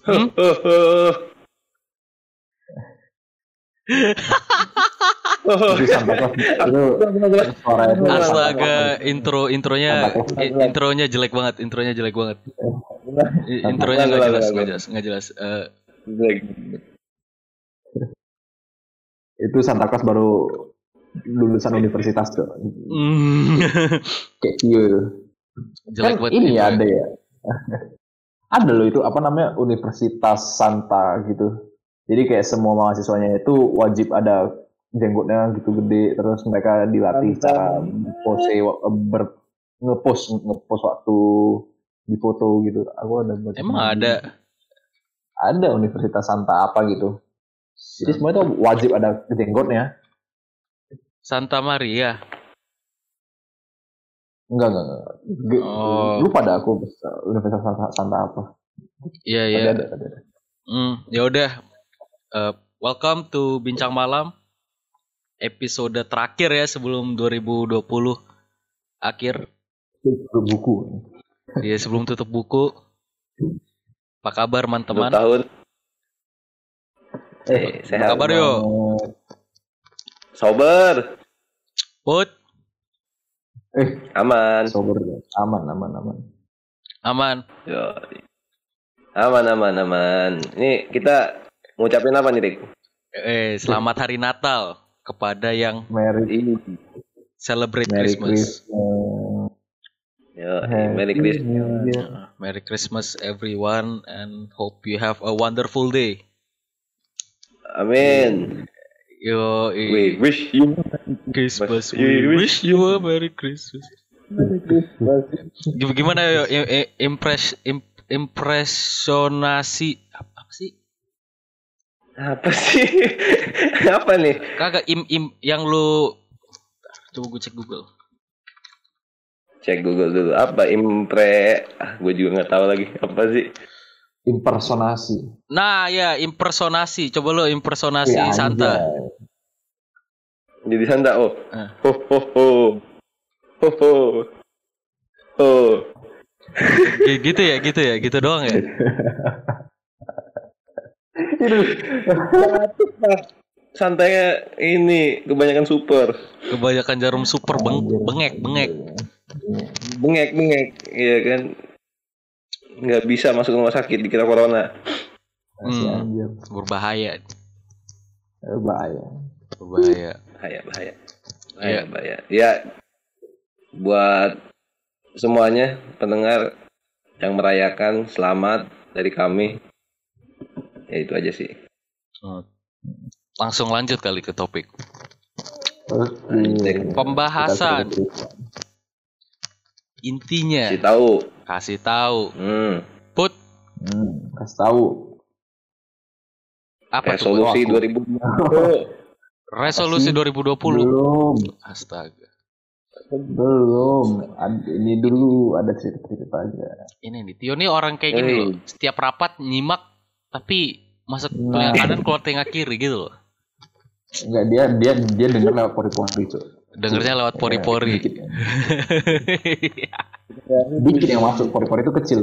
Hmm? Astaga, intro intronya intronya jelek banget, intronya jelek banget. Intronya nggak jelas, nggak jelas, nggak jelas. Eh, itu Santa Claus baru lulusan universitas tuh. mm, Kayak jelek Kan banget. ini intronya. ada ya. Ada loh itu apa namanya Universitas Santa gitu. Jadi kayak semua mahasiswanya itu wajib ada jenggotnya gitu gede terus mereka dilatih Santa. cara pose ber ngepost ngepost waktu di foto gitu. Aku ada Emang ada. ada Universitas Santa apa gitu. Jadi semua itu wajib ada jenggotnya. Santa Maria. Enggak enggak enggak. Oh. Lupa dah aku Universitas Santa, Santa apa. Iya iya. Ada, ada, ada. Hmm, ya udah. Eh, welcome to Bincang Malam. Episode terakhir ya sebelum 2020 akhir. Itu buku. Ya sebelum tutup buku. Apa kabar teman-teman? tahun. Eh, Eh, sehat. kabar, yo? Sober. Put, Eh, Aman. sober aman aman aman. aman. Yo. Aman, aman, aman. Ini kita ngucapin apa nih, Rik? Eh, selamat hari Natal kepada yang Merry Ini. celebrate Merry Christmas. Christmas. Yo, Merry Christmas. Uh, Merry Christmas everyone and hope you have a wonderful day. Amin. Yo, We wish you Christmas. We We wish you a Merry Christmas. Gim- Gimana yo i- i- impres im- impresionasi apa apa sih? apa sih? apa nih? Kagak im im yang lu coba gue cek Google. Cek Google dulu. Apa impre? Ah, gue juga nggak tahu lagi. Apa sih? Impersonasi. Nah, ya impersonasi. Coba lo impersonasi Wih, Santa. Jadi Santa. Oh. Eh. Ho ho ho. Ho ho. Gitu ya, gitu ya, gitu doang ya. Itu Santanya ini kebanyakan super. Kebanyakan jarum super beng bengek, bengek. Bengek bengek. Iya kan. Nggak bisa masuk rumah sakit dikira corona. Hmm. Berbahaya, Eh, Bahaya. berbahaya. Bahaya bahaya. Iya. Bahaya bahaya. Ya. Buat semuanya pendengar yang merayakan selamat dari kami. Ya itu aja sih. Hmm. Langsung lanjut kali ke topik. Oke. Pembahasan. Intinya Kasih tahu. kasih tahu. Hmm. Put Hmm, kasih tahu. apa? Resolusi aku. 2020. Resolusi Kasih. 2020. Belum, Astaga. belum. Ini dulu ada cerita-cerita aja. Ini nih, Tio nih orang kayak gini Hey. loh. Setiap rapat nyimak tapi masuk Nah. telinga kanan keluar telinga kiri gitu loh. Enggak dia dia dia denger lewat pori-pori cuy. Dengernya lewat pori-pori. Dikit, dikit yang masuk pori-pori itu kecil.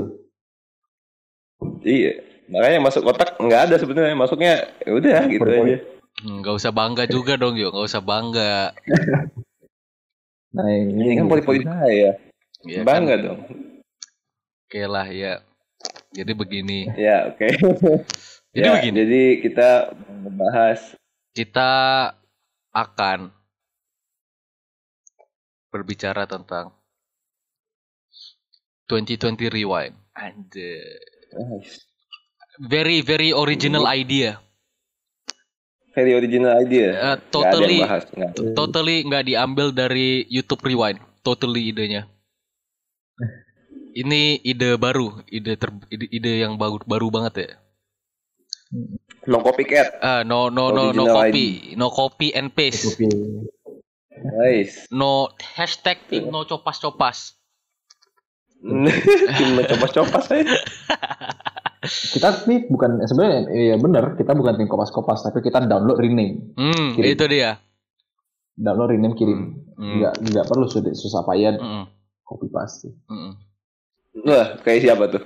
Iya. Makanya masuk kotak nggak ada sebenarnya. Masuknya ya udah gitu Pori-pori. aja. Hmm, Gak usah bangga juga dong yo, gak usah bangga. Nah ini, Ini kan pori-pori saya. Ya, Bangga kan? dong. Oke lah ya. Jadi begini. Ya, oke. Jadi Ya, begini. Jadi kita membahas Kita akan berbicara tentang 2020 Rewind. Anjir. Very very original idea. very original idea. Nggak ada totally yang bahas. Nggak. t- totally nggak diambil dari YouTube Rewind. Totally idenya. Ini ide baru, ide ter, ide, ide yang baru baru banget ya. No copycat. Ah, no no no no Original copy, no copy and paste. Oke. Nice. No hashtag tim no copas copas. Tim copas-copas aja. Kita nih bukan sebenarnya ya benar kita bukan tim kopas-kopas tapi kita download rename, Hmm, Kirim. itu dia. download rename kirim. Hmm. Enggak enggak perlu susah, susah payah Mm-mm. copy paste. Mm-mm. Wah, kayak siapa tuh?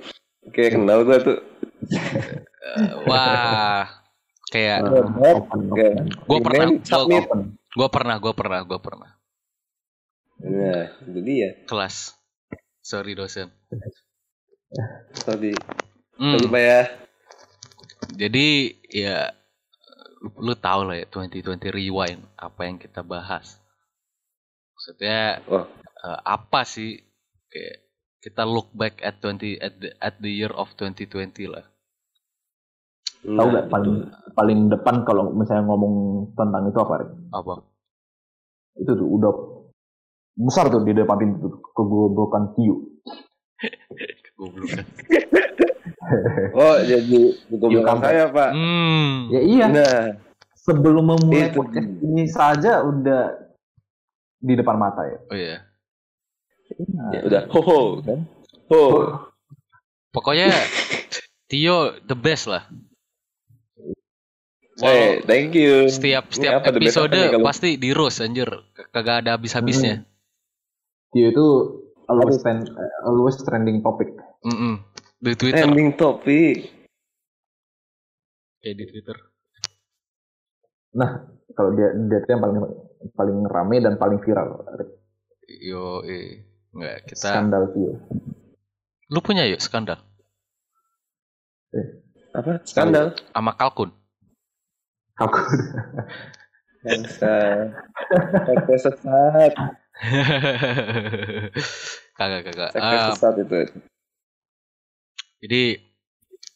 Kayak kenal gua tuh. Eh, wah, kayak open, Oke. open. Gua pernah, Email, gua pernah, gua pernah, gua pernah Nah, itu dia. kelas. Sorry dosen. Tadi, Hmm, Pak ya. jadi ya lu, lu tahu lah ya 2020 rewind apa yang kita bahas. Maksudnya Wah. eh, apa sih kayak kita look back at 20 at the, at the year of 2020 lah. Tahu Nah, nggak paling paling depan kalau misalnya ngomong tentang itu apa? Rik? Apa? Itu tuh udah besar tuh di depan pintu tuh, kegoblokan Tio. Goblokan. Oh, jadi comeback. saya, Pak. Hmm. Ya iya, Nah, sebelum memulai Itu. podcast ini saja udah di depan mata ya. Oh iya. ya udah. Ho ho kan. Ho. Pokoknya Tio the best lah. Eh, thank you. Setiap setiap apa, episode kalau- pasti di roast anjir. K- Kagak ada habis-habisnya. Tio itu always, trend, always trending topic. Mm-mm. Di Twitter Ending topik. kayak di Twitter. Kalau dia dia itu yang paling paling rame dan paling viral. Yo, eh. Enggak, kita Skandal Tio. lu punya yuk skandal Apa? Skandal. sama kalkun. Aku. Sekte sesat. kagak kagak. Sekte Ah, sesat itu. jadi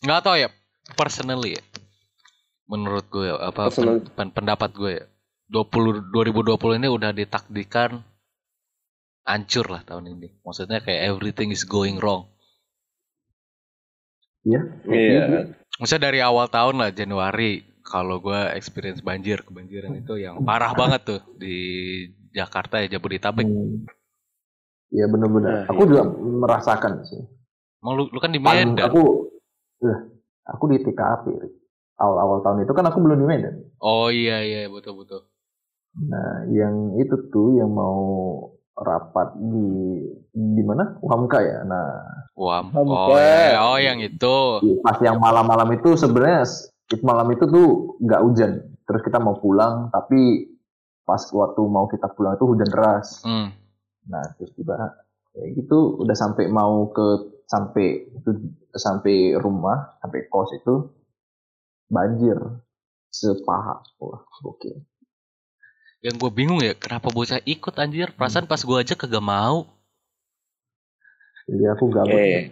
nggak tahu ya personally ya. Menurut gue apa Personally. pen- pen- pendapat gue ya. 20 2020 ini udah ditakdirkan hancur lah tahun ini. Maksudnya kayak everything is going wrong. Iya. Iya. kan? Maksudnya dari awal tahun lah Januari kalau gue experience banjir kebanjiran itu yang parah banget tuh di Jakarta ya Jabodetabek. Hmm. Iya benar-benar. Nah, aku iya. juga merasakan sih. Emang lu, lu kan di Paling Medan. aku, eh, aku di TKP. Awal-awal tahun itu kan aku belum di Medan. Oh iya iya betul betul. Nah, yang itu tuh yang mau rapat di di mana? Uhamka ya. Nah, Wam. Oh iya, oh yang itu. pas yang malam-malam itu sebenarnya malam itu tuh nggak hujan. Terus kita mau pulang, tapi pas waktu mau kita pulang itu hujan deras. Hmm. Nah, tiba-tiba kayak gitu udah sampai mau ke sampai itu sampai rumah, sampai kos itu banjir sepaha. Wah, gokil. Yang gue bingung ya, kenapa bocah ikut anjir? Perasaan pas gue aja kagak mau. Jadi aku gabut. Eh,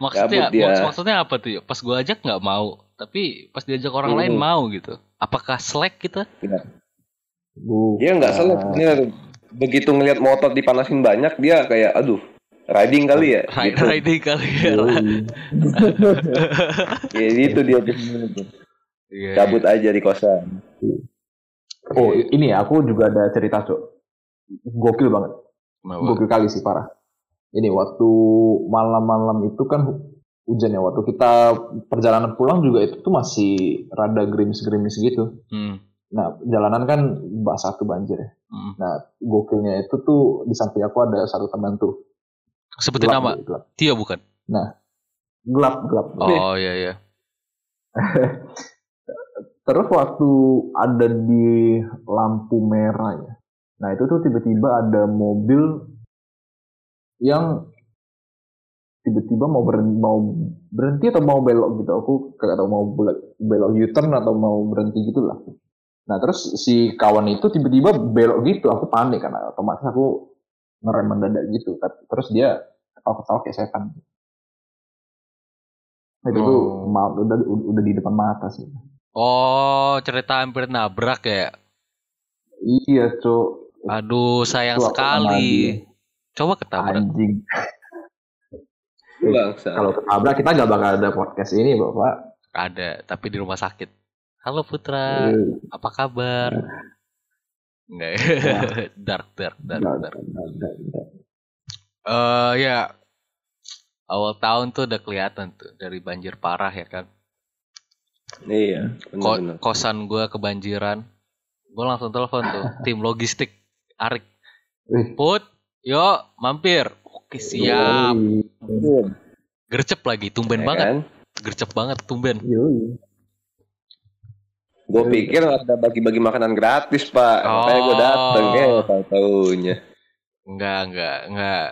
Maksudnya, Gabut dia. maksudnya apa tuh ya? Pas gue ajak nggak mau, tapi pas diajak orang Hmm. lain mau gitu. Apakah slack kita? Bukan. dia nggak salah. Dia begitu ngelihat motor dipanasin banyak, dia kayak, aduh, riding kali ya. Ride Gitu. riding kali ya. Yoi. Ya, gitu dia. Iya, Cabut aja di kosan. Oh, ini ya, aku juga ada cerita, Cok. Gokil banget. Gokil kali sih, parah. Ini waktu malam-malam itu kan hujan ya. Waktu kita perjalanan pulang juga itu tuh masih rada gerimis-gerimis gitu. Hmm. Nah, jalanan kan basah tuh banjir ya. hmm. Nah, gokilnya itu tuh di samping aku ada satu teman tuh. Sebutin Gelap, nama. gelap. Tio bukan? Gelap, gelap. Oh iya iya. Terus waktu ada di lampu merah ya. Nah, itu tuh tiba-tiba ada mobil yang tiba-tiba mau berhenti, mau berhenti atau mau belok gitu. Aku kagak tahu mau belok, belok U-turn atau mau berhenti gitu lah. Nah, terus si kawan itu tiba-tiba belok gitu. Aku panik karena otomatis aku ngerem mendadak gitu. Terus dia ketawa-ketawa kayak setan. Nah, Itu tuh Oh. ma- udah, udah di depan mata sih. Oh, cerita hampir nabrak ya. Iya, Cok. Aduh, sayang aku sekali. Coba ketabrak. Anjing. Bangsa. Kalau ketabrak kita gak bakal ada podcast ini, Bapak. Ada, tapi di rumah sakit. Halo Putra, Eh, apa kabar? Enggak ya. dark, dark, dark, nggak- dark. nggak- nggak- nggak. Eh ya, awal tahun tuh udah kelihatan tuh dari banjir parah ya kan. Iya, Ko- kosan gua kebanjiran. Gua langsung telepon tuh tim logistik Arik. Put, yuk mampir. Oke siap. Gercep lagi, tumben Ya banget. kan? gercep banget tumben. Gue pikir ada bagi-bagi makanan gratis pak, makanya gue dateng ya tahu taunya. Enggak, enggak, enggak.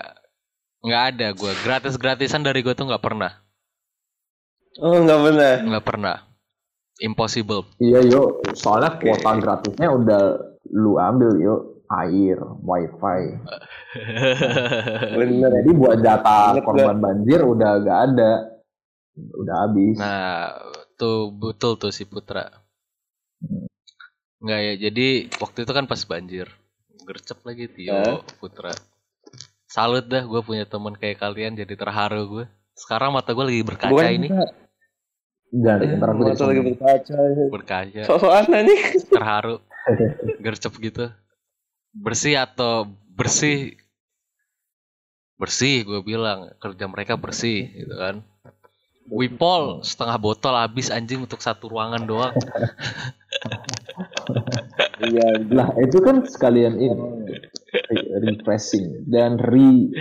Enggak ada gue. Gratis-gratisan dari gue tuh nggak pernah. Oh nggak benar. Nggak pernah. Impossible. Iya yuk, soalnya kuota gratisnya udah lu ambil yuk air, wifi. Bener. Jadi buat jatah Ingat korban banjir udah gak ada, udah habis. nah, tuh betul tuh si Putra. Enggak ya, jadi waktu itu kan pas banjir. Gercep lagi Tio, Eh? Putra. Salut dah gue punya temen kayak kalian jadi terharu gue. Sekarang mata gue lagi berkaca Bukan ini. Jangan ntar aku jadi Mata lagi berkaca. Berkaca, Sok-sokan nih. terharu. Gercep gitu. Bersih atau bersih? Bersih gue bilang. Kerja mereka bersih gitu kan. Wipol setengah botol habis anjing untuk satu ruangan doang. Iya. Lah itu kan sekalian ini re- refreshing dan re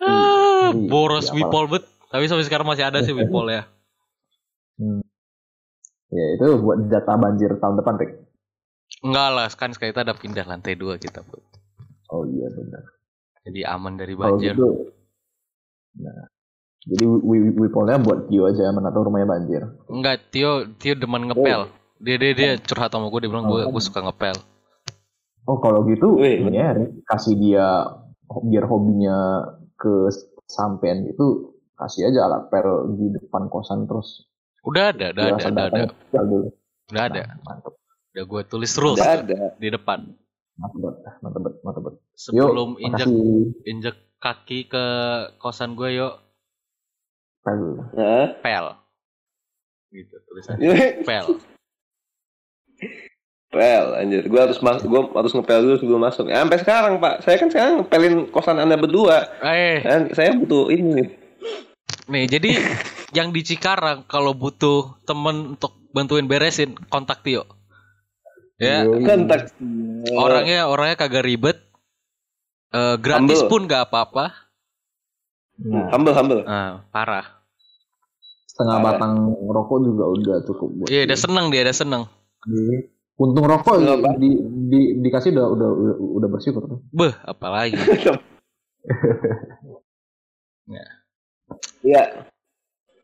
Ah, Iya, boros iya, Wipol bet. Tapi sampai sekarang masih ada sih Wipol ya. ya itu buat jatah banjir tahun depan Rick. Enggak lah, kan sekali kita ada pindah lantai dua kita Bud. Oh iya benar. Jadi aman dari Kalau banjir. gitu, nah jadi wi- wi- wipolnya buat Tio aja mana tahu rumahnya banjir. Enggak, Tio Tio demen ngepel. Dia dia dia curhat sama gue dia bilang gue Oh. gue suka ngepel. Oh kalau gitu Wih, ini ya kasih dia biar hobinya ke sampean itu kasih aja alat pel di depan kosan terus Udah ada, udah ada, udah ada. Udah ada. Nah, mantep Udah gue tulis rules Udah ada. di depan. mantep banget. Yuk, Sebelum injek makasih injek kaki ke kosan gue yuk pel pel. Gitu tulisannya. Pel. Pel, anjir. Gue harus mas, gue harus ngepel dulu sebelum masuk. Ya, sampai sekarang pak, saya kan sekarang ngepelin kosan anda berdua. Eh, saya butuh ini nih. nih jadi yang di Cikarang kalau butuh temen untuk bantuin beresin kontak Tio. Ya. Kontak. orangnya orangnya kagak ribet. Eh, gratis Humble. pun gak apa-apa. Nah, Humble, humble. Nah, parah. setengah Parah. batang rokok juga udah cukup buat Iya, dia. udah seneng dia, udah seneng. Iya. Untung rokok Pak. di, di, dikasih udah udah udah, udah bersyukur. Beh, apalagi. Iya.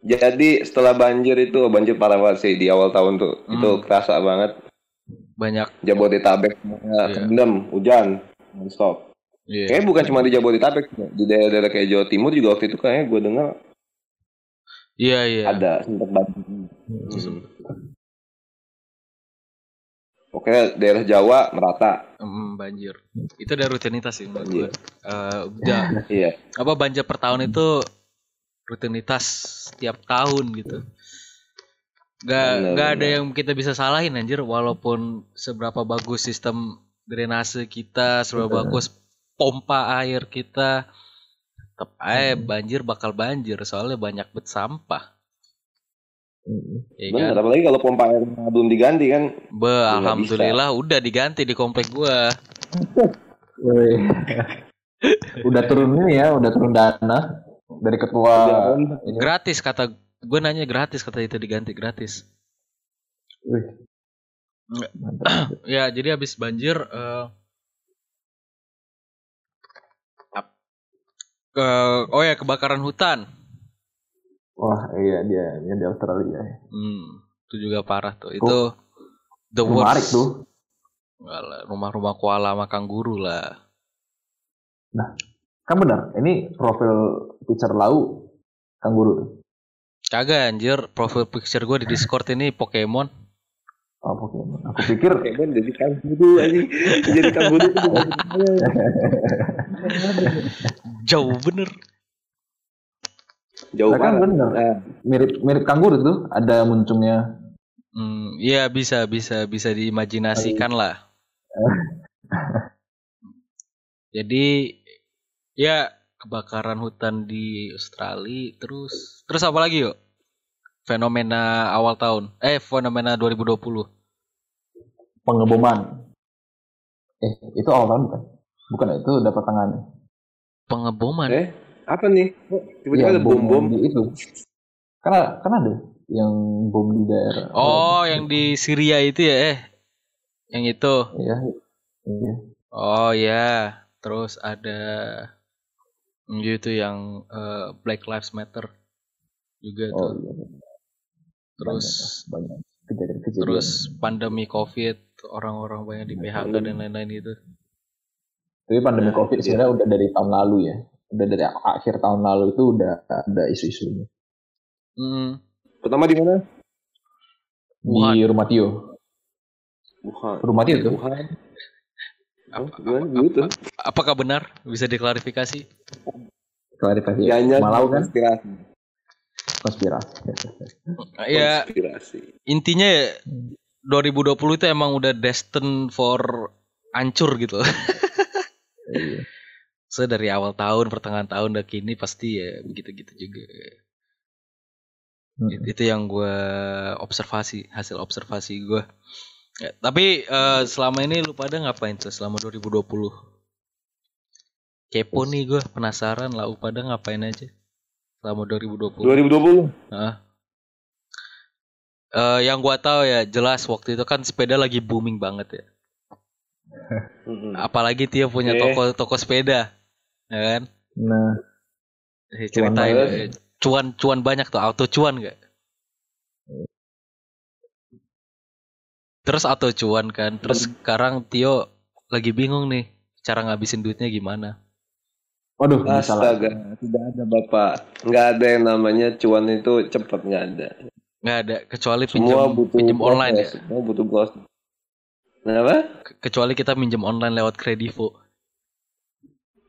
Jadi setelah banjir itu banjir parah banget sih di awal tahun tuh. Hmm. Itu kerasa banget. Banyak. Jabodetabek Iya. terendam, hujan, stop. Iya. Kayaknya bukan cuma di Jabodetabek, di daerah-daerah kayak Jawa Timur juga waktu itu kayaknya gue dengar Iya, iya. ada sempat banjir. Hmm. Oke, daerah Jawa merata. Hmm, banjir. Itu udah rutinitas sih menurut Banjir. gue. Eh, udah Iya. apa banjir per tahun itu rutinitas setiap tahun gitu. Gak, Bener, gak ada bener. yang kita bisa salahin anjir walaupun seberapa bagus sistem drainase kita, seberapa bagus pompa air kita tetap aja banjir bakal banjir soalnya banyak bet sampah. Mm. Ya Bener, kan? apalagi kalau pompa air belum diganti kan. Be, nggak alhamdulillah udah diganti di komplek gua. Udah turun ini ya, udah turun dana dari ketua ini. Gratis kata gue nanya gratis kata itu diganti gratis. Wih. Ya, jadi habis banjir ap- ke oh ya kebakaran hutan. Wah, iya dia yang di Australia. ya. Hmm, itu juga parah tuh. Itu the Menarik worst. tuh. Rumah-rumah koala sama kanguru lah. Kan benar, ini profil picture lau kangguru tuh. Kagak anjir, profil picture gue di Discord ini Pokemon. Oh, Pokemon. Aku pikir ben jadi kanguru aja. Jadi kanguru itu Jauh bener. jauh Lah kan banget. bener. Nah, mirip mirip kangguru tuh, ada muncungnya. Hmm, iya bisa bisa bisa diimajinasikan lah. Jadi ya kebakaran hutan di Australia terus terus apa lagi yuk? Fenomena awal tahun. Eh fenomena 2020. Pengeboman. Eh, itu awal tahun bukan? Bukan itu udah pertengahan. Pengeboman. Eh, apa nih? Tiba-tiba Iya, ada bom bom. di itu. Karena kan ada yang bom di daerah. Oh, yang di Syria itu ya, eh. Yang itu. Iya. Iya. Oh ya, terus ada gitu yang eh, Black Lives Matter juga Oh tuh. iya. Terus banyak, banyak kejadian-kejadian. terus pandemi Covid, orang-orang banyak di PHK dan lain-lain gitu. Tapi pandemi Nah, COVID iya. sebenarnya udah dari tahun lalu ya. Udah dari akhir tahun lalu itu udah ada isu-isunya. Hmm. Pertama di mana? Wuhan. Di rumah Tio. Wuhan. Rumah Tio tuh. Wuhan. Apa- Oh, gimana apa- gitu? Apakah benar? Bisa diklarifikasi? Klarifikasi. Jangan Malau kan konspirasi. konspirasi. Ya, Konspirasi. intinya ya 2020 itu emang udah destined for hancur gitu. Iya. So dari awal tahun, pertengahan tahun udah kini pasti ya begitu-gitu juga. Hmm. It- Itu yang gue observasi, hasil observasi gue. Ya, tapi eh, selama ini lu pada ngapain tuh selama 2020? Kepo nih gue, penasaran lah lu pada ngapain aja selama 2020. 2020. Hah? Eh, yang gua tahu ya jelas waktu itu kan sepeda lagi booming banget ya. Apalagi Tio punya Oke. toko toko sepeda, ya kan? Nah, Ceritain cuan cuan banyak tuh auto cuan gak? Terus auto cuan kan, terus sekarang Tio lagi bingung nih cara ngabisin duitnya gimana? waduh. Astaga, tidak ada bapak. Nggak ada yang namanya cuan itu cepat nggak ada. Nggak ada kecuali Semua pinjam butuh pinjam online ya. proses. Semua butuh proses. Kenapa? Ke- Kecuali kita minjem online lewat Kredivo.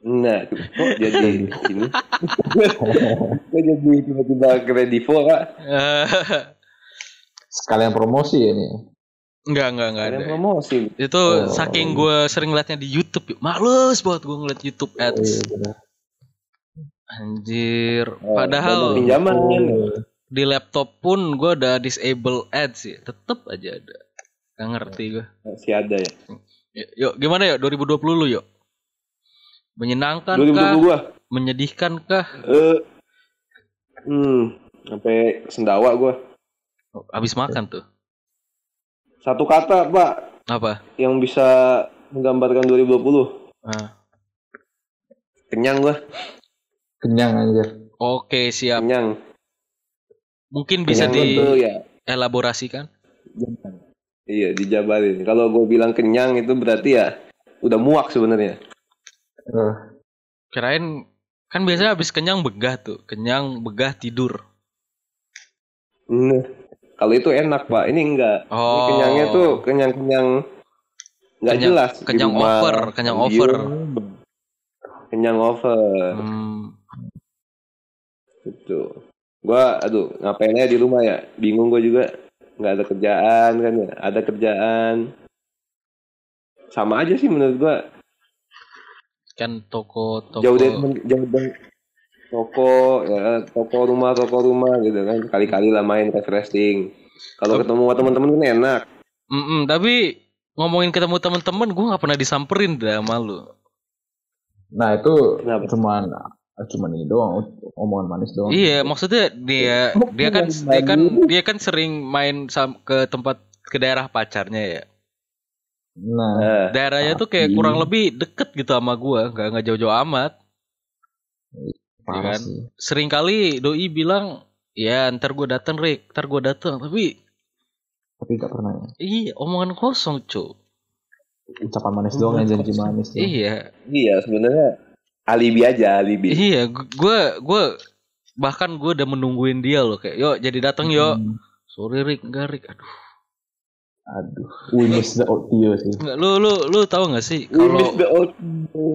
Nah, kok jadi ini? Kok jadi tiba-tiba kredivo kak? Sekalian promosi ya ini. Enggak, enggak, enggak Ada ada. promosi. Itu Oh. saking gue sering ngeliatnya di YouTube, yuk. males banget gue ngeliat YouTube Oh, iya, ads. benar. Anjir, Oh, padahal pinjaman? Oh, di laptop pun gue udah disable ads ya, tetep aja ada. Gak ngerti gue. Masih ada ya. Yuk, gimana yuk 2020 lu yuk? Menyenangkan 2020 kah? gua. Menyedihkan kah? Eh, hmm, sampai sendawa gua. Oh, Abis makan tuh. Satu kata pak Apa? yang bisa menggambarkan 2020. Ah. Kenyang gua. kenyang anjir. Oke, siap. Kenyang. Mungkin bisa Kenyang tuh ya. dielaborasikan? Iya dijabarin. Kalau gue bilang kenyang itu berarti ya udah muak sebenarnya. Eh, Kirain kan biasanya habis kenyang begah tuh, kenyang begah tidur. Nah, kalau itu enak pak. Ini enggak. Ini Oh. kenyangnya tuh kenyang-kenyang nggak Kenyang- jelas. Di kenyang rumah, over, kenyang diem. over. Kenyang over. Hmm, Gitu. Gua aduh ngapain aja di rumah ya? Bingung gua juga. Nggak ada kerjaan kan ya? Ada kerjaan. Sama aja sih menurut gua. kan toko toko Jauh dari jauh dari toko ya toko rumah toko rumah gitu kan kali-kali lah main refreshing kalau ketemu sama teman-teman kan enak Mm-mm, tapi ngomongin ketemu teman-teman gue nggak pernah disamperin dah sama lu. Nah itu Kenapa? cuman cuman ini doang, omongan manis doang. Iya, maksudnya dia dia kan dia kan dia kan sering main ke tempat ke daerah pacarnya ya. Nah, nah, Daerahnya tuh kayak kurang lebih deket gitu sama gua, nggak nggak jauh-jauh amat. Parah kan? sih. Sering kali doi bilang, ya ntar gua dateng Rick, ntar gua dateng. Tapi Tapi gak pernah ya. iya omongan kosong cu. Ucapan manis doang yang janji manis. doang. Iya, iya sebenarnya alibi aja alibi iya. gu- Gua gua bahkan gua udah menungguin dia loh kayak, yuk jadi dateng yuk. Hmm, Sorry Rick, enggak Rick. Aduh. Aduh, we miss the old sih. Enggak, lu lu lu tahu nggak sih kalau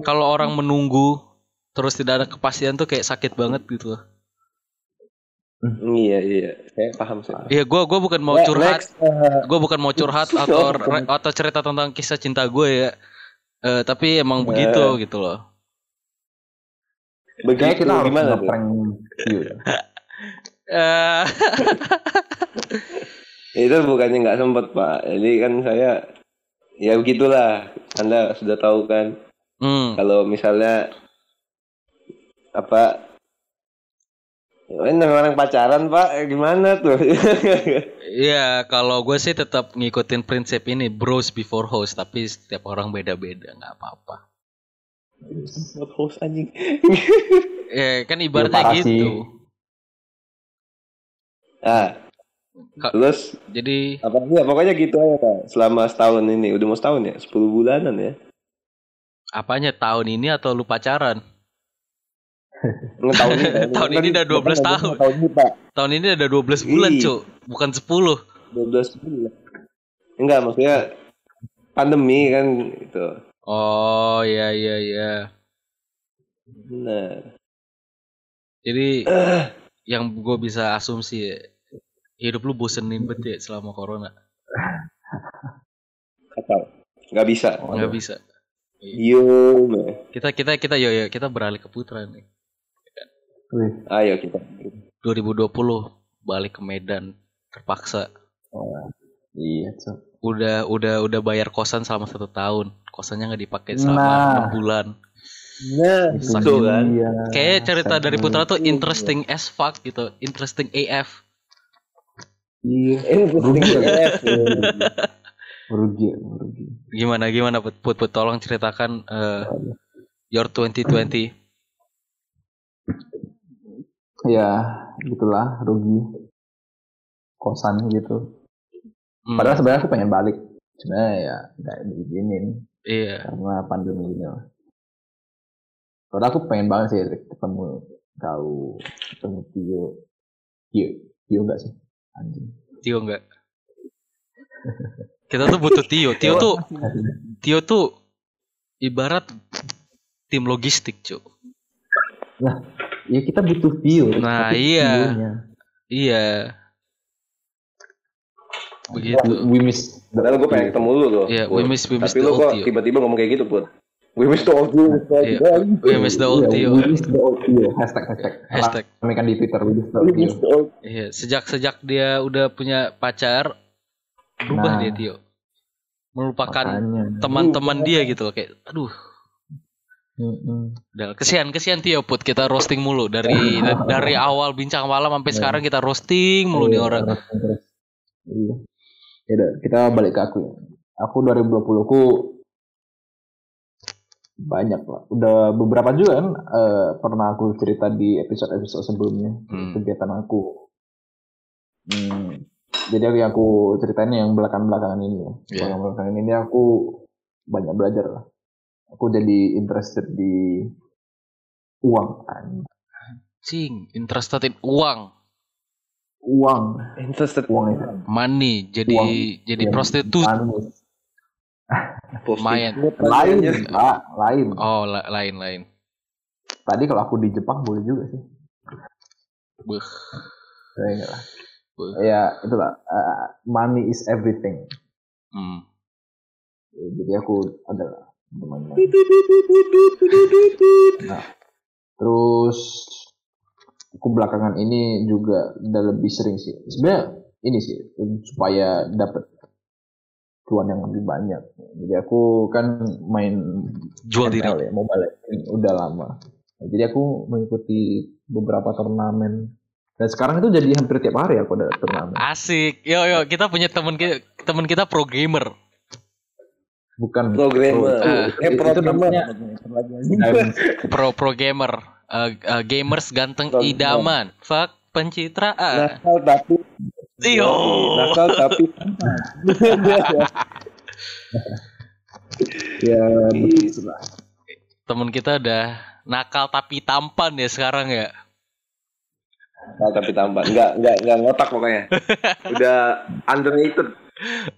kalau orang menunggu terus tidak ada kepastian tuh kayak sakit banget gitu. iya iya. Saya paham sih Iya, gua gua bukan mau curhat, uh, gua bukan mau curhat atau atau cerita tentang kisah cinta gue ya. Eh, tapi emang begitu gitu loh. Begitu kita harus gimana tuh? ngeprank. Eh, itu bukannya nggak sempet pak. Jadi kan saya ya begitulah. Anda sudah tahu kan? Hmm, kalau misalnya apa Ini orang pacaran pak, Eh, gimana tuh? Iya, kalau gue sih tetap ngikutin prinsip ini bros before host, tapi setiap orang beda-beda, nggak apa-apa. Buat host anjing. Ya kan ibaratnya sih. gitu. Ah, Ka- terus Jadi apa ya pokoknya gitu aja pak. Selama setahun ini, udah mau setahun ya, 10 bulanan ya. apanya tahun ini atau lu pacaran? Tahun ini, Tahun ini udah 12 tahun. Tahun ini pak, Tahun ini ada 12 bulan. Cuk. Bukan 10. 12 bulan. Enggak maksudnya pandemi kan gitu. Oh, iya iya iya. Nah, Jadi yang gue bisa asumsi ya, hidup lu bosenin banget ya selama corona. kacau. Nggak bisa. Nggak bisa. Yo, Kita kita kita yo yo kita beralih ke putra nih. Wih, ayo kita. 2020 balik ke Medan terpaksa. iya, Cok. Udah udah udah bayar kosan selama satu tahun. Kosannya nggak dipakai selama Nah. enam bulan. Nah, Itu kan. dia. Kayak cerita dari Putra tuh interesting as fuck gitu, interesting AF. Iya. Interesting Rugi. ya. Merugi, merugi. Gimana gimana Put Put, Put tolong ceritakan eh, your 2020. Ya, gitulah rugi. Kosan gitu. Hmm, Padahal sebenarnya aku pengen balik. Cuma ya nggak diizinin iya. karena pandemi ini lah. Padahal aku pengen banget sih ketemu kau, ketemu Tio. Tio, Tio enggak sih? Anjing. Tio enggak. Kita tuh butuh Tio. Tio tuh Tio tuh ibarat tim logistik, Cuk. Ya kita butuh Tio. Nah, tapi iya. Iya. Begitu. We miss Padahal gue pengen ketemu lu loh. Iya, Put. we miss we miss Tapi the lu kok Tio. tiba-tiba ngomong kayak gitu, Put? We miss the old Tio. Iya, we miss the old Iya, Tio. We miss the old Tio. Hashtag, hashtag. Hashtag. Ramekan di Twitter, we miss the old old Iya, sejak sejak dia udah punya pacar berubah Nah. dia Tio. Melupakan teman-teman dia gitu loh kayak aduh Udah kesian kesian Tio put kita roasting mulu dari dari awal bincang malam sampai sekarang kita roasting mulu nih Iya, orang. Iya. Yaudah, kita balik ke aku ya. Aku 2020 ku banyak lah. Udah beberapa juga kan eh, pernah aku cerita di episode-episode sebelumnya Hmm. kegiatan aku. Hmm. Jadi aku, aku ceritain yang belakang-belakangan ini ya. Iya. Belakang-belakangan ini aku banyak belajar lah. Aku jadi interested di uang kan. cing interested in uang Uang, interested uang itu. money jadi Uang. jadi Yang prostitut manis. Lumayan. Lain, Pak, lain. oh la- lain lain Tadi kalau aku di Jepang boleh juga sih. Beuh, Ya, lah. beuh. Ya, itulah. uh, money is everything. Hmm. Ya, Jadi aku adalah Nah, terus aku belakangan ini juga udah lebih sering sih. Sebenarnya ini sih supaya dapat cuan yang lebih banyak. Jadi aku kan main jual diri ya, Mobile udah lama. Nah, jadi aku mengikuti beberapa turnamen. Dan sekarang itu jadi hampir tiap hari aku ada turnamen. asik yo yo kita punya teman kita teman kita pro gamer Bukan Programmer. Pro- Eh, itu, itu programmer. namanya pro pro gamer Eh, eh, gamers ganteng Pro- idaman fuck pencitraan Nakal tapi iyo nakal tapi ya lah. temen kita udah nakal tapi tampan ya sekarang ya nakal tapi tampan. Enggak, enggak, enggak ngotak pokoknya. Udah underrated.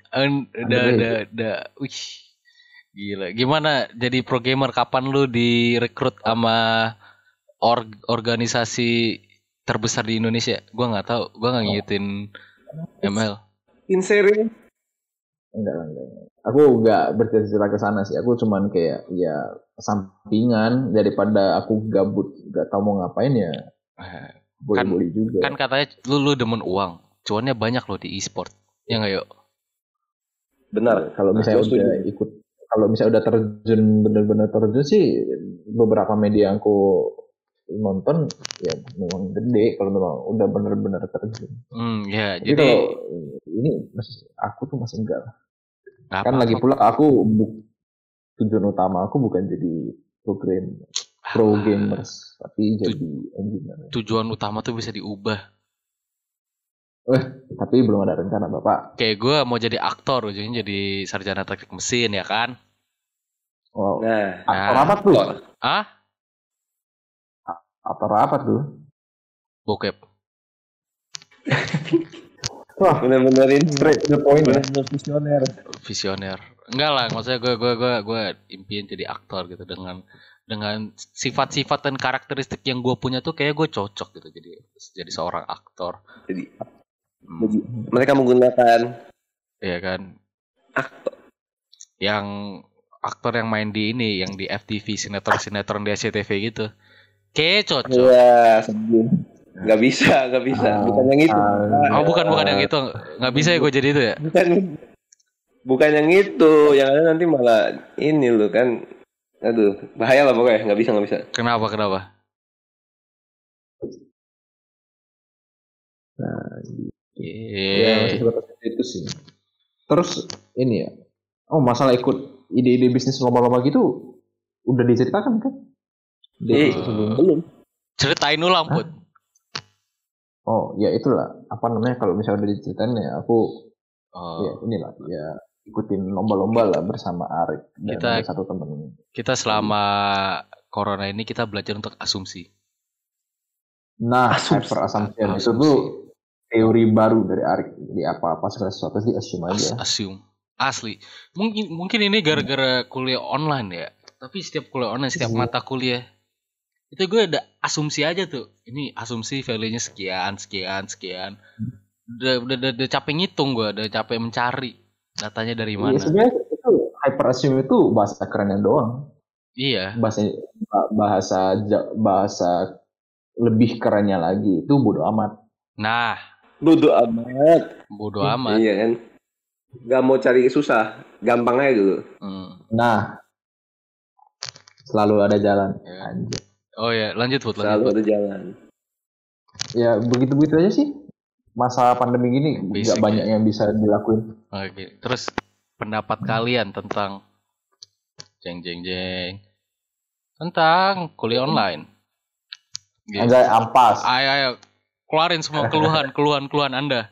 En- udah udah udah wih gila gimana jadi pro gamer kapan lu direkrut sama org- organisasi terbesar di Indonesia gua nggak tahu gua nggak ngikutin ML Inseri. Enggak, lah, enggak. enggak. Aku enggak bercita-cita ke sana sih. Aku cuman kayak ya sampingan daripada aku gabut nggak tahu mau ngapain ya Eh, boleh-boleh juga. kan katanya lu lu demen uang cuannya banyak loh di e-sport ya nggak yuk Benar. kalau misalnya Aku setuju. udah ikut kalau misalnya udah terjun bener-bener terjun sih beberapa media yang aku nonton ya memang gede kalau memang udah bener-bener terjun. Hmm, ya, Jadi, jadi kalau ini masih aku tuh masih enggak. lah. Kan apa-apa. lagi pula aku bu- tujuan utama aku bukan jadi program pro Ah, gamers tapi jadi engineer. Tujuan utama tuh bisa diubah. Tapi belum ada rencana bapak. Kayak gue mau jadi aktor, ujungnya jadi sarjana teknik mesin ya kan? Oh, Nah, aktor apa tuh? Ah, Aktor apa tuh? bokep. Wah, bener-bener ini straight the point ya. visioner. Visioner. Enggak lah, maksudnya gue gue gue gue impian jadi aktor gitu dengan dengan sifat-sifat dan karakteristik yang gue punya tuh kayak gue cocok gitu jadi jadi seorang aktor. Jadi mereka menggunakan Iya kan? aktor. Yang aktor yang main di ini, yang di FTV sinetron-sinetron di SCTV gitu. Kayak cocok. Iya. Nggak bisa, nggak bisa. Ah, Bukan yang itu. ah, Oh bukan bukan yang itu, nggak bisa ya gue jadi itu ya? Bukan bukan yang itu. Yang ada nanti malah ini loh kan. Aduh, bahaya lah pokoknya. Nggak bisa, nggak bisa. Kenapa kenapa? Ya, Iya. masih sebatas itu sih. Terus ini ya. Oh, masalah ikut ide-ide bisnis lomba-lomba gitu udah diceritakan kan? Di Eh, sebelumnya. belum. Ceritain ulang put. Oh, ya itulah apa namanya kalau misalnya udah diceritain ya aku Oh, ya inilah ya ikutin lomba-lomba lah bersama Arif dan Kita- satu temen. kita selama corona ini kita belajar untuk asumsi. Nah, Asumsi. hyper assumption itu Asumsi. tuh teori baru dari Arif. Jadi apa-apa segala sesuatu di assume As- aja. assume. Asli. Mungkin mungkin ini gara-gara kuliah online ya. Tapi setiap kuliah online, setiap Iya. mata kuliah itu gue ada asumsi aja tuh. Ini asumsi value-nya sekian, sekian, sekian. Udah, udah, udah, udah capek ngitung gue, udah capek mencari datanya dari Iya, mana. sebenarnya itu hyper assume itu bahasa kerennya doang. Iya. Bahasa bahasa bahasa lebih kerennya lagi itu bodo amat. Nah, Bodoh amat. bodo amat. Iya kan. Gak mau cari susah. Gampang aja dulu. Hmm. Nah, selalu ada jalan. Ya. Anjir. Oh ya, lanjut Put, lanjut. Selalu Put. ada jalan. Ya begitu-begitu aja sih. Masa pandemi gini Basic nggak banyak yang bisa dilakuin. Oke, terus pendapat kalian tentang jeng jeng jeng tentang kuliah online. Gitu. Anjay ampas. Ayo ayo keluarin semua keluhan keluhan keluhan Anda.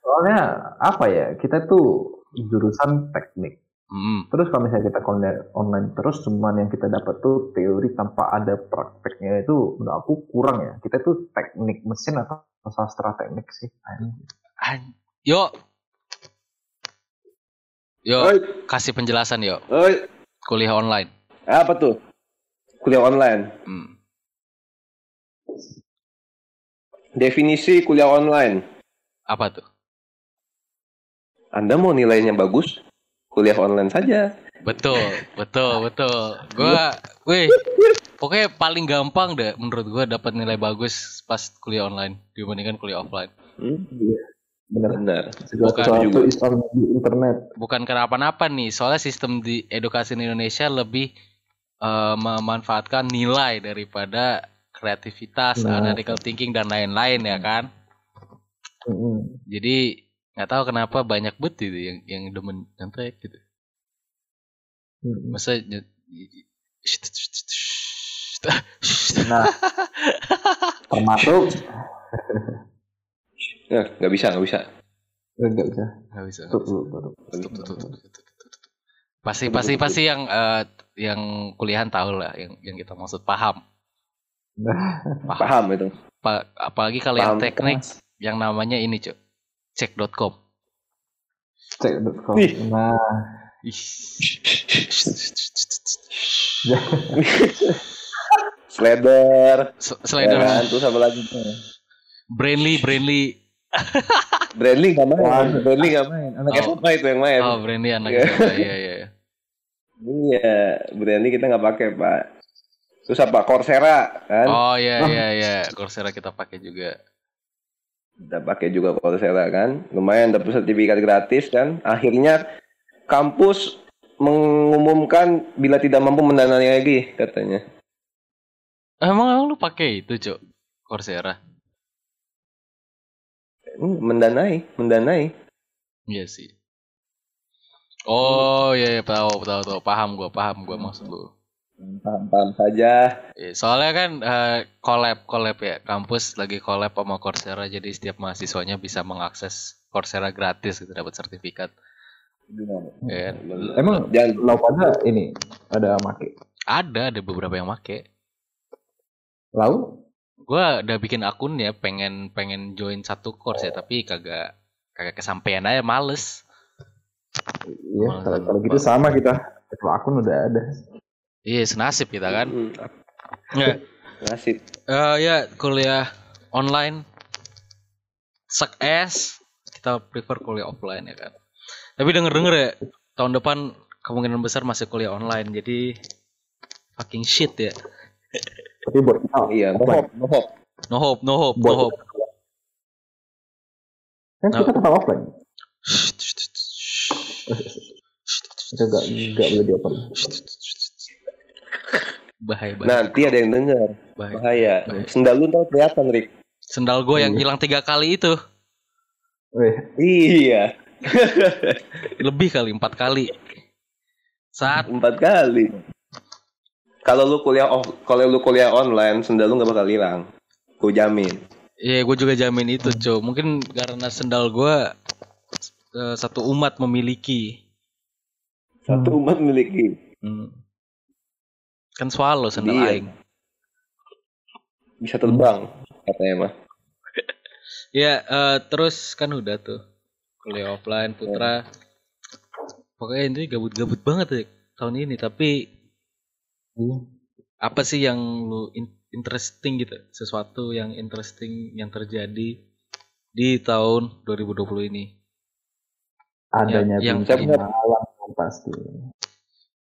Soalnya apa ya? Kita tuh jurusan teknik. Hmm. Terus kalau misalnya kita online, online terus cuman yang kita dapat tuh teori tanpa ada prakteknya itu menurut aku kurang ya. Kita tuh teknik mesin atau sastra teknik sih. An- Yuk. Yuk, Oi, kasih penjelasan yuk. oi. Kuliah online. Apa tuh? Kuliah online. Hmm. Definisi kuliah online. Apa tuh? Anda mau nilainya bagus? Kuliah online saja. Betul, betul, betul. Gua, wih, pokoknya paling gampang deh menurut gua dapat nilai bagus pas kuliah online dibandingkan kuliah offline. Hmm, Bener. benar. Segala Bukan juga. di internet. bukan kenapa-napa nih soalnya sistem di edukasi di Indonesia lebih eh, memanfaatkan nilai daripada kreativitas, Nah. analytical thinking dan lain-lain ya kan. Mm-mm. Jadi nggak tahu kenapa banyak bet gitu yang yang demen nyontek gitu. Mm-mm. Masa Nah, termasuk Nah, nggak bisa, nggak bisa. enggak bisa. nggak bisa. nggak bisa. tutup, tutup. Pasti pasti pasti yang eh, yang kuliahan tahu lah yang yang kita maksud paham. Paham. Paham itu. Pa- apalagi kalau yang Paham. teknik yang namanya ini cuk cek.com Cek.com. Nah, Ih. Slider. S- Ya Slider kan? Apa lagi tuh? Brandly Brandly Brandly nggak main. Waduh. Brandly nggak main. Anak Oh. SMA itu yang main. oh Brandly anak Iya. SMA iya iya iya. Iya, Brandly kita nggak pakai pak. Terus apa? Coursera kan? oh iya iya iya Coursera kita pakai juga Kita pakai juga Coursera kan. Lumayan dapat sertifikat gratis kan. Akhirnya kampus mengumumkan bila tidak mampu mendanai lagi katanya. emang lu pakai itu, Cok? Coursera. Hmm, mendanai, mendanai. Iya sih. Oh iya, iya tahu tahu tahu paham gua paham gua maksud lu. Paham-paham saja. Iya, soalnya kan eh, collab collab ya kampus lagi collab sama Coursera jadi setiap mahasiswanya bisa mengakses Coursera gratis gitu dapat sertifikat. Ya kan? Emang Jangan lo pada ini ada make. Ada ada beberapa yang make. Lalu Gua udah bikin akun ya pengen pengen join satu course ya tapi kagak kagak kesampaian aja males. Iya, kalau, sama kalau gitu sama kita. Kalau akun udah ada. Iya senasib kita kan. Hmm, Ya, nasib. eh, ya kuliah online suck ass kita prefer kuliah offline ya kan. Tapi denger denger ya tahun depan kemungkinan besar masih kuliah online jadi fucking shit ya. Tapi buat kita Iya, no hope, no hope. No hope, no hope, no hope. kan kita tetap offline. Shh, shh, shh, shh. Kita gak gak boleh di offline. Bahaya bahaya. Nanti ada yang dengar. bahaya. Bahaya. Bahaya. Sendal lu ntar kelihatan, Rick. Sendal gue yang Iya. hilang tiga kali itu Iya, lebih kali empat kali. Saat empat kali. Kalau lu kuliah off, kalau lu kuliah online, sendal lu nggak bakal hilang. Gue jamin. ya gue juga jamin itu cow. Mungkin karena sendal gue eh, satu umat memiliki. Satu umat miliki. Hmm. Kan swallow sendal Iya. aing. Bisa terbang, katanya mah. Ya eh, terus kan udah tuh kuliah offline putra. Pokoknya ini gabut-gabut banget ya tahun ini. Tapi Iya. apa sih yang lu in- interesting gitu? Sesuatu yang interesting yang terjadi di tahun 2020 ini. adanya yang- bintang yang- malam pasti.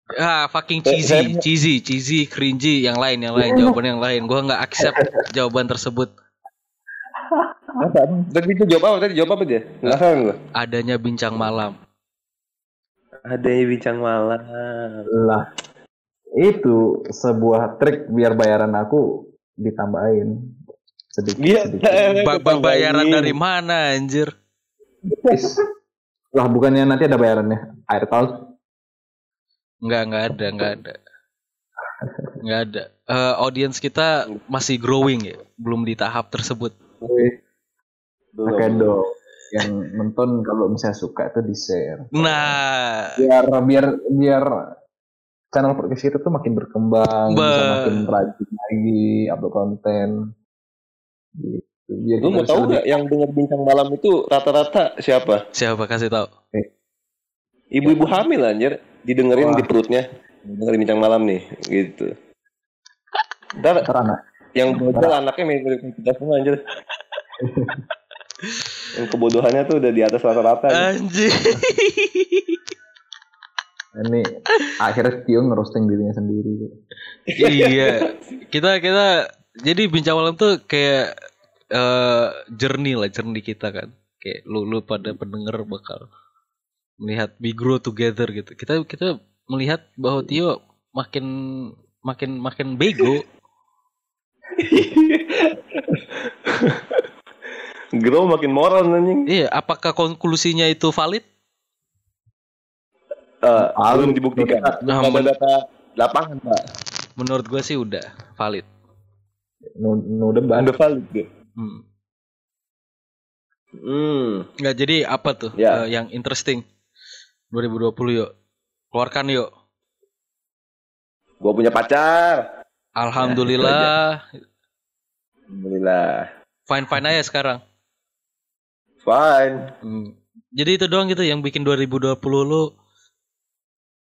Ah, fucking Eh, cheesy, saya- cheesy, cheesy, cringy, yang lain, yang lain, jawaban yang lain. Gua nggak accept jawaban tersebut. Apa? Tadi itu jawab apa? Tadi jawab apa dia? Penasaran gue. Adanya bincang malam. Ada yang bincang malam. Lah, itu sebuah trik biar bayaran aku ditambahin sedikit Iya. sedikit. Ba- ba- bayaran dari mana, anjir? Lah bukannya nanti ada bayarannya air tahun? Nggak, nggak ada, nggak ada. Nggak ada. Eh, audiens kita masih growing ya, belum di tahap tersebut. Oke dong. Yang nonton kalau misalnya suka itu di share. Nah, Biar biar biar channel podcast kita tuh makin berkembang, bisa Ba- makin rajin lagi upload konten. Gitu. Biar Lu mau bisa tahu nggak yang denger bincang malam itu rata-rata siapa? siapa kasih tahu? Ibu-ibu hamil anjir, didengerin Wah. di perutnya. Dengerin bincang malam nih, gitu. Ntar yang bocil anaknya mirip kita semua anjir. yang kebodohannya tuh udah di atas rata-rata. Anjir. ini akhirnya Tio ngerosting dirinya sendiri. iya. Kita kita jadi bincang malam tuh kayak eh jernih lah, jernih kita kan. Kayak lu lu pada pendengar bakal melihat we grow together gitu. Kita kita melihat bahwa Tio makin makin makin bego. Grow makin moral anjing. Iya, apakah konklusinya itu valid? Eh, Ah, belum dibuktikan. Nah, Belum men- data lapangan, Pak. Menurut gue sih udah valid. No, no debat. Udah valid deh. Hmm. Hmm. Nggak jadi apa tuh Ya. eh, yang interesting 2020 yuk. Keluarkan yuk. Gua punya pacar. Alhamdulillah. Alhamdulillah. fine fine aja sekarang. Fine. Hmm. Jadi itu doang gitu yang bikin 2020 lu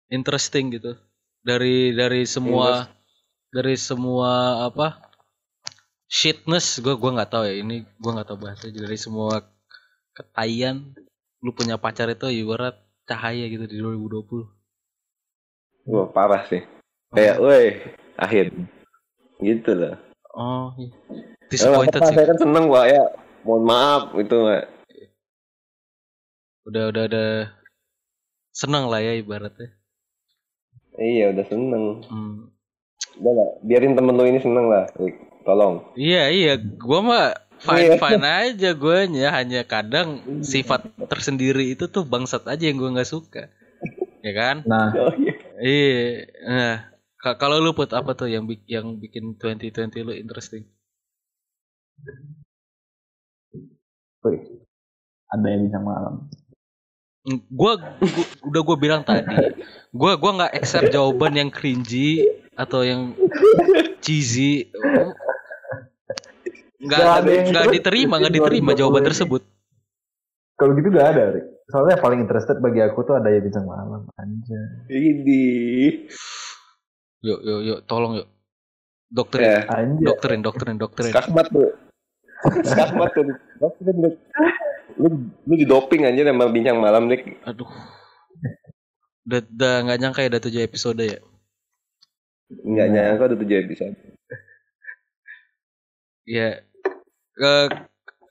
interesting gitu. Dari dari semua dari semua apa? shitness gua gua nggak tahu ya ini gua nggak tahu bahasa dari semua ketayan lu punya pacar itu ibarat cahaya gitu di 2020. Wah, parah sih. Kayak, woi, akhir. Gitu loh. Oh, iya. Ya, disappointed sih. Saya kan seneng, Pak, ya. Mohon maaf, itu, Pak. Udah udah udah seneng lah ya ibaratnya. Iya, udah seneng. Hmm. Udah lah, biarin temen lu ini seneng lah. Rick. Tolong. Iya iya, gua mah fine fine aja guanya hanya kadang sifat tersendiri itu tuh bangsat aja yang gua nggak suka. Ya kan? Nah, Oh iya. Iya. Nah, ka- kalau lu put apa tuh yang yang bikin 2020 lu interesting? wih, ada yang bisa malam. Gua, gua udah gua bilang tadi, gua gua nggak accept jawaban yang cringy atau yang cheesy. Nggak Nggak ada nggak diterima, nggak diterima 2020 jawaban ini. tersebut. Kalau gitu gak ada, Rick. Soalnya yang paling interested bagi aku tuh ada yang bisa malam aja. Ini. Yuk yuk yuk, tolong yuk. Ya, Dokterin, Anjir. dokterin, dokterin, dokterin. skakmat tuh. Skakmat tuh. Lu, lu, lu di doping aja sama bincang malam, Rick. Aduh. Udah, udah nggak nyangka ya udah tujuh episode ya. Enggak nyangka udah tujuh episode. Ya, eh,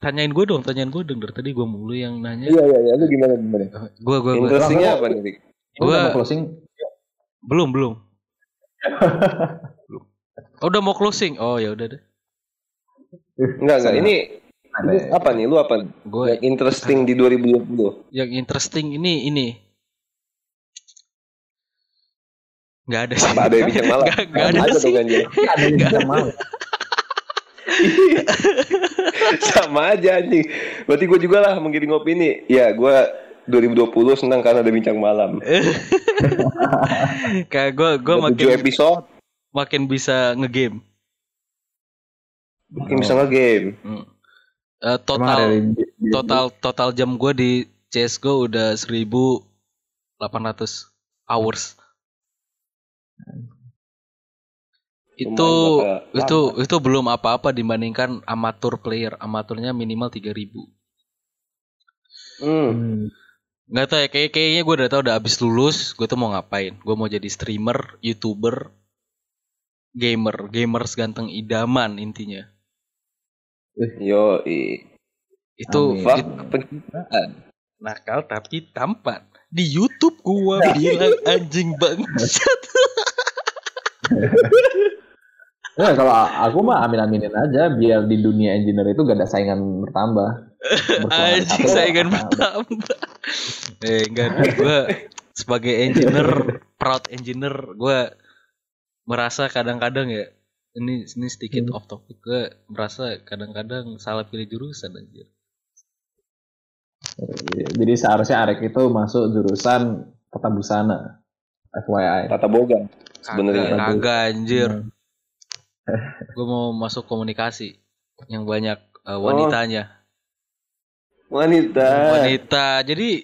tanyain gue dong, tanyain gue dong. Dari tadi gue mulu yang nanya. Iya, iya, iya. Lu gimana, gimana? Gue, gue, gue. Interestingnya apa nih, mau closing? Belum, belum. belum. Oh, udah mau closing. Oh, ya udah deh. Enggak, enggak. Ini Ada. lu apa nih? Lu apa? Gue Yang interesting di 2020. yang interesting ini ini. Nggak ada sih. Apa ada yang bincang malam? Nggak, nggak ada sih. ganjil. Ada yang bisa malam. Sama aja anjing. Berarti gue juga lah menggiring opini. Ya, gue 2020 senang karena ada bincang malam. Kayak gue gue makin episode, makin bisa ngegame. makin bisa nge-game. Hmm. Eh, ada total total total jam gue di CS:GO udah 1800 hours. Itu itu itu belum apa-apa dibandingkan amatur player. Amaturnya minimal 3000. Hmm. Hmm. Nggak tahu ya kayak kayaknya gue udah tahu udah abis lulus gue tuh mau ngapain. Gue mau jadi streamer, youtuber, gamer, gamers ganteng idaman intinya. Yo, Itu Amin. fuck it- pencitraan. nakal tapi tampan. Di YouTube gua bilang anjing bangsat. Ya, kalau aku mah amin-aminin aja biar di dunia engineer itu gak ada saingan bertambah. Anjing saingan bertambah. Eh enggak gue sebagai engineer, proud engineer, gue merasa kadang-kadang ya ini ini sedikit Hmm. off topic gue merasa kadang-kadang salah pilih jurusan anjir. Jadi seharusnya Arek itu masuk jurusan tata busana. FYI. Tata boga. Sebenarnya. kagak anjir. Hmm. Gue mau masuk komunikasi yang banyak Oh. uh, wanitanya. Wanita. Wanita. Jadi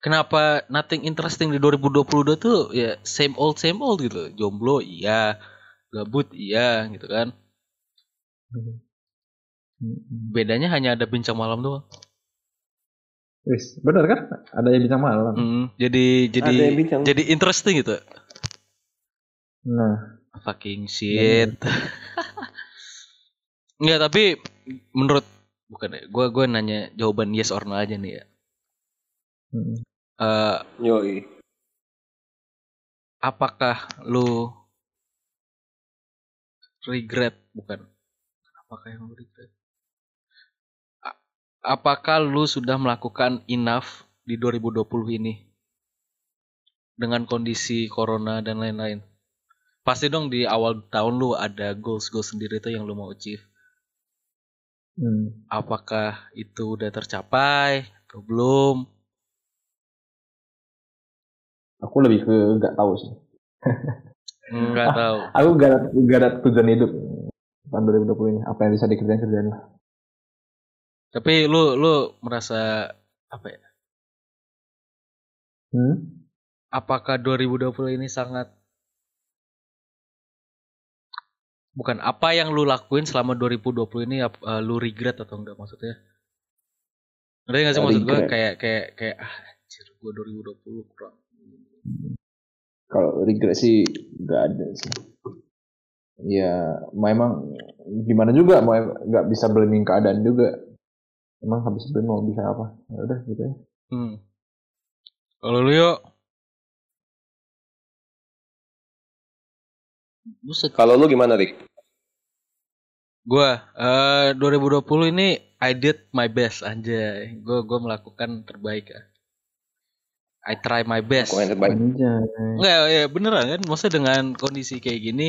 kenapa nothing interesting di 2022 tuh ya same old same old gitu. Jomblo iya, gabut iya gitu kan. Hmm. Bedanya hanya ada bincang malam doang. Wis, bener kan? Ada yang bisa malam. Mm, jadi jadi bincang. jadi interesting gitu. Nah, Fucking shit. Enggak, tapi menurut bukan ya, gua gua nanya jawaban yes or no aja nih ya. hmm. Eh, Yoi. apakah lu regret bukan apakah yang lu regret A- apakah lu sudah melakukan enough di 2020 ini dengan kondisi corona dan lain-lain pasti dong di awal tahun lu ada goals goals sendiri tuh yang lu mau achieve Hmm. apakah itu udah tercapai atau belum Aku lebih ke nggak tahu sih. nggak tahu Aku gak ada, gak ada tujuan hidup tahun 2020 ini. Apa yang bisa dikerjain kerjain lah. tapi lu lu merasa apa ya Hmm? apakah 2020 ini sangat bukan apa yang lu lakuin selama 2020 ini eh, lu regret atau enggak maksudnya ngerti gak sih maksud gue kayak kayak kayak ah anjir gue 2020 kurang Kalau regret sih nggak ada sih. Ya, memang gimana juga mau nggak bisa blaming keadaan juga. Emang habis itu mau bisa apa? Ya udah gitu ya. hmm. kalau lu yuk Buset. Kalau lu gimana, Rick? Gua eh 2020 ini I did my best anjay. Gua gua melakukan terbaik ya. I try my best. Aku yang terbaik. Enggak ya beneran kan maksudnya dengan kondisi kayak gini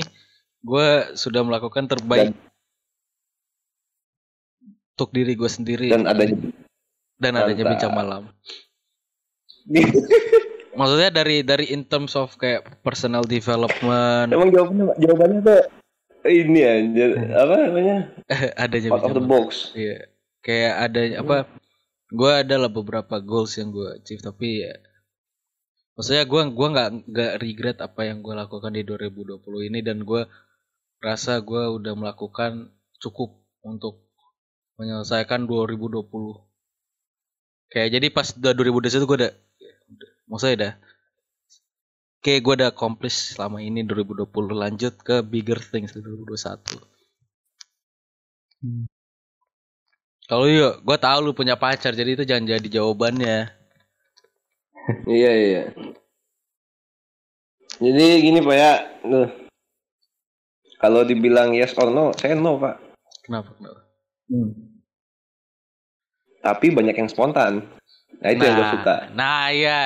gua sudah melakukan terbaik untuk diri gue sendiri Dan adanya dan adanya bincang malam. Maksudnya dari dari in terms of kayak personal development Emang jawabannya jawabannya tuh ini ya, apa namanya? adanya Out of the box. Iya. Kayak ada apa? Gue adalah beberapa goals yang gue achieve tapi ya maksudnya gue gua nggak nggak regret apa yang gue lakukan di 2020 ini dan gue rasa gue udah melakukan cukup untuk menyelesaikan 2020. Kayak jadi pas udah 2021 gue udah maksudnya udah kayak gue udah accomplish selama ini 2020 lanjut ke bigger things di 2021. Kalau yuk, gue tahu lu punya pacar, jadi itu jangan jadi jawabannya. Iya iya. Jadi gini pak ya, kalau dibilang yes or no, saya no pak. Kenapa? Kenapa? Hmm. Tapi banyak yang spontan. Nah itu yang gue suka. Nah ya,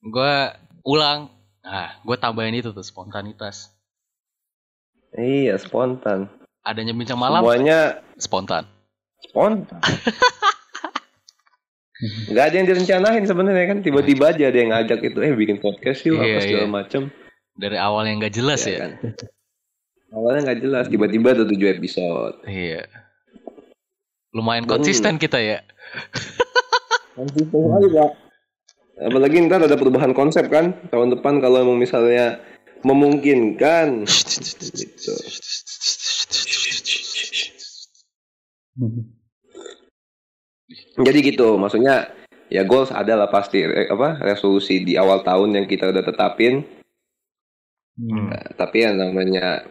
gue ulang. Nah, gue tambahin itu tuh spontanitas. Iya spontan. Adanya bincang malam, Semuanya spontan. spontan. Gak ada yang direncanain sebenarnya kan tiba-tiba aja ada yang ngajak itu eh bikin podcast yuk Iya, apa segala iya. macem Dari awal yang gak jelas Iya ya. kan? Awalnya nggak jelas tiba-tiba ada tujuh episode. Iya. Lumayan Hmm. konsisten kita ya. Konsisten sekali pak. Apalagi ntar ada perubahan konsep kan tahun depan kalau emang misalnya memungkinkan. gitu. Jadi gitu, maksudnya ya goals adalah pasti eh, apa resolusi di awal tahun yang kita udah tetapin. Hmm. Nah, tapi yang namanya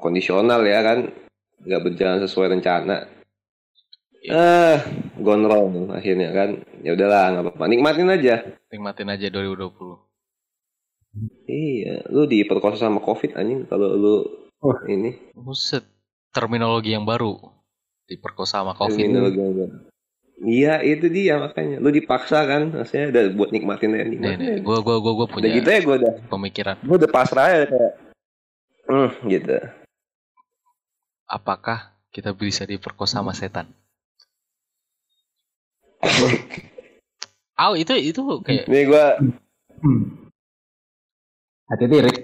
kondisional ya kan nggak berjalan sesuai rencana. Eh, gone wrong akhirnya kan. Ya udahlah nggak apa-apa, nikmatin aja. Nikmatin aja 2020. Iya, lu diperkosa sama covid anjing kalau lu Wah. ini Buset. Terminologi yang baru. Diperkosa sama COVID. terminologi yang baru. Iya itu dia makanya lu dipaksa kan maksudnya udah buat nikmatin aja Nih, nikmatin nih, gue gua, gua, gua Udah punya gitu ya gue udah pemikiran. gue udah pasrah ya kayak hmm gitu Apakah kita bisa diperkosa sama setan? Oh itu itu kayak nih gue Hmm. Hati-hati Rick,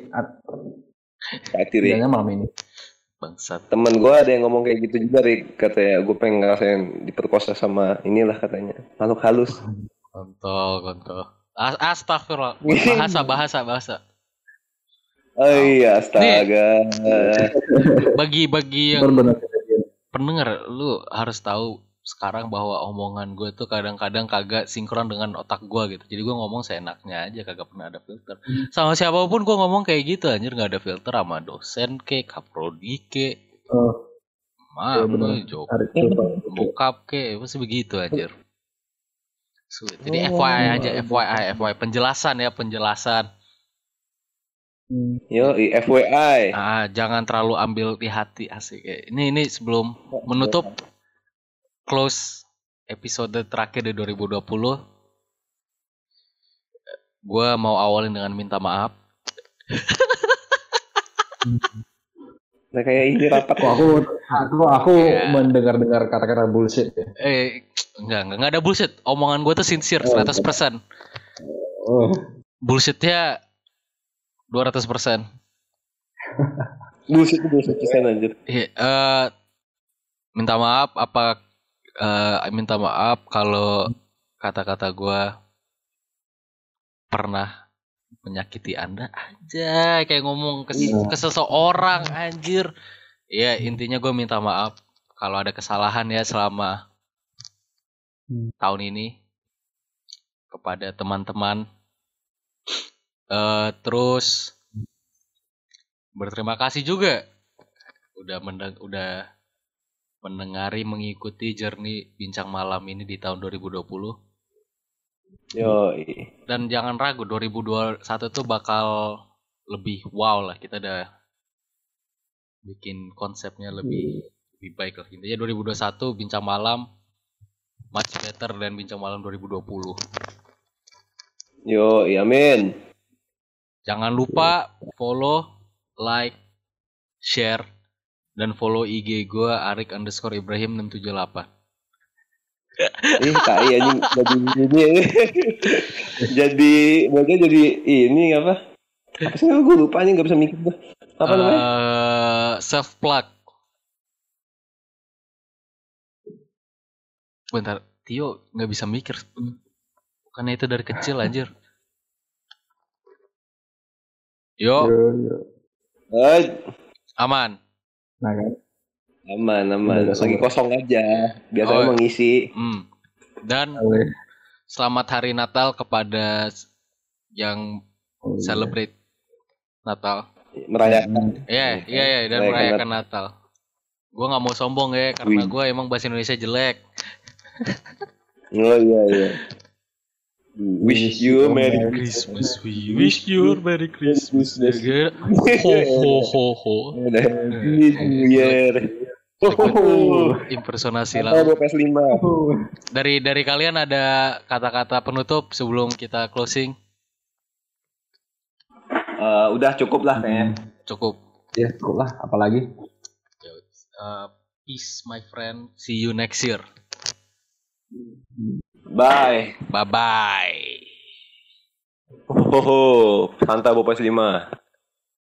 hati Rik. Tidaknya malam ini. bangsat. temen gue ada yang ngomong kayak gitu juga Rik katanya gue pengen ngerasain diperkosa sama inilah katanya makhluk halus Kontol, kontol. As Astagfirullah. Bahasa, bahasa, bahasa. oh iya astaga Bagi bagi yang pendengar, lu harus tahu sekarang bahwa omongan gue tuh kadang-kadang kagak sinkron dengan otak gue gitu. Jadi gue ngomong seenaknya aja, kagak pernah ada filter. Sama siapa pun gue ngomong kayak gitu, anjir nggak ada filter sama dosen ke, kaprodi ke, Oh, Iya, benar. jok, bokap ke, pasti begitu anjir. Sulit. Jadi Oh. FYI aja, FYI, FYI, penjelasan ya, penjelasan. Hmm. yo FWI Ah, jangan terlalu ambil di hati asik. ya. Ini ini sebelum menutup close episode terakhir di 2020 gua mau awalin dengan minta maaf. nah kayak ini rapat Kok aku aku aku Iya. mendengar-dengar kata-kata bullshit ya. Eh, enggak, enggak, enggak ada bullshit. Omongan gua tuh sincere Oh, 100%. Oh. Bullshitnya 200%. bullshit bullshit persen anjir Iya, eh minta maaf apa eh minta maaf kalau kata-kata gua pernah menyakiti Anda aja kayak ngomong ke, Iya. ke seseorang anjir. Ya, intinya gue minta maaf kalau ada kesalahan ya selama Hmm. tahun ini kepada teman-teman. eh terus berterima kasih juga udah mendeng udah mendengari mengikuti journey bincang malam ini di tahun 2020 yo dan jangan ragu 2021 tuh bakal lebih wow lah. Kita udah bikin konsepnya lebih lebih baik lah. Intinya 2021 bincang malam much better dan bincang malam 2020 Yo, amin. jangan lupa follow like share dan follow IG gue Arik underscore Ibrahim 678 Ih, tai anjing jadi ini. jadi baca jadi ini apa? Apa sih gue lupa anjing gak bisa mikir gue. Apa namanya? Eh, self plug. Bentar, Tio nggak bisa mikir. Bukannya itu dari kecil anjir. Yo, Yo, yo. Eh, aman. Nah kan. aman, aman. Lagi kosong aja. Biasanya Oh. mengisi. Hmm. Dan Awe. selamat hari Natal kepada yang Oh, iya. celebrate Natal. Merayakan. Iya, iya, iya, dan Merayakan merayakan Natal. Gua nggak mau sombong ya, karena gua emang bahasa Indonesia jelek. Oh iya, iya. Wish you a Merry Christmas, wish you a Merry Christmas. Ho ho ho ho. Happy New Year. Oh, Impersonasi lah. gua PS5? Dari dari kalian ada kata-kata penutup sebelum kita closing? Eh, udah cukup lah kayaknya. Cukup. Ya, cukup lah. Apalagi? Uh, peace my friend. See you next year. Bye. Bye bye. Ho ho, ho. Santa bawa PS5.